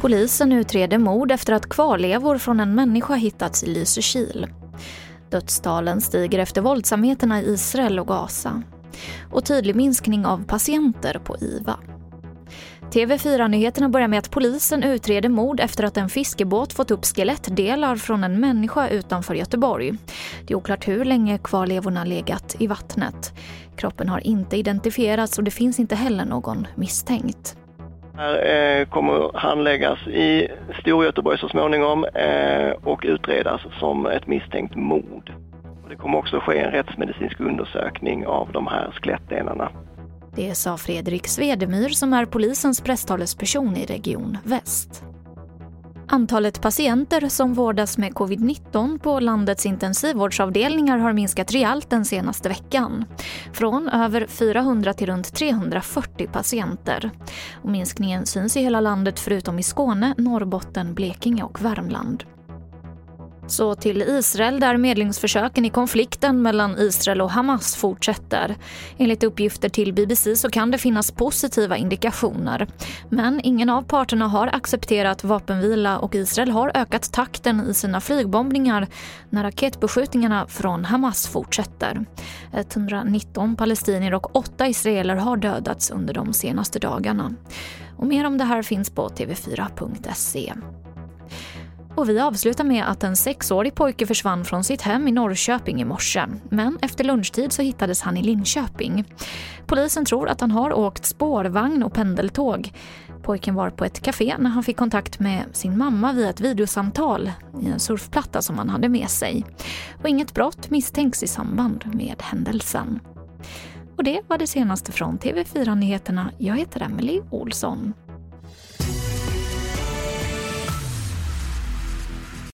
Polisen utreder mord efter att kvarlevor från en människa hittats i Lysekil. Dödstalen stiger efter våldsamheterna i Israel och Gaza. Och tydlig minskning av patienter på IVA. TV4-nyheterna börjar med att polisen utreder mord efter att en fiskebåt fått upp skelettdelar från en människa utanför Göteborg. Det är oklart hur länge kvarlevorna legat i vattnet. Kroppen har inte identifierats och det finns inte heller någon misstänkt. Det eh, kommer handläggas i Storgöteborg så småningom eh, och utredas som ett misstänkt mord. Det kommer också ske en rättsmedicinsk undersökning av de här skelettdelarna. Det sa Fredrik Svedemyr som är polisens presstalesperson i Region Väst. Antalet patienter som vårdas med covid-19 på landets intensivvårdsavdelningar har minskat rejält den senaste veckan. Från över 400 till runt 340 patienter. Och minskningen syns i hela landet förutom i Skåne, Norrbotten, Blekinge och Värmland. Så till Israel där medlingsförsöken i konflikten mellan Israel och Hamas fortsätter. Enligt uppgifter till BBC så kan det finnas positiva indikationer. Men ingen av parterna har accepterat vapenvila och Israel har ökat takten i sina flygbombningar när raketbeskjutningarna från Hamas fortsätter. 119 palestinier och 8 israeler har dödats under de senaste dagarna. Och mer om det här finns på tv4.se. Och vi avslutar med att en sexårig pojke försvann från sitt hem i Norrköping i morse. Men efter lunchtid så hittades han i Linköping. Polisen tror att han har åkt spårvagn och pendeltåg. Pojken var på ett café när han fick kontakt med sin mamma via ett videosamtal i en surfplatta som han hade med sig. Och inget brott misstänks i samband med händelsen. Och det var det senaste från TV4 Nyheterna. Jag heter Emily Olsson.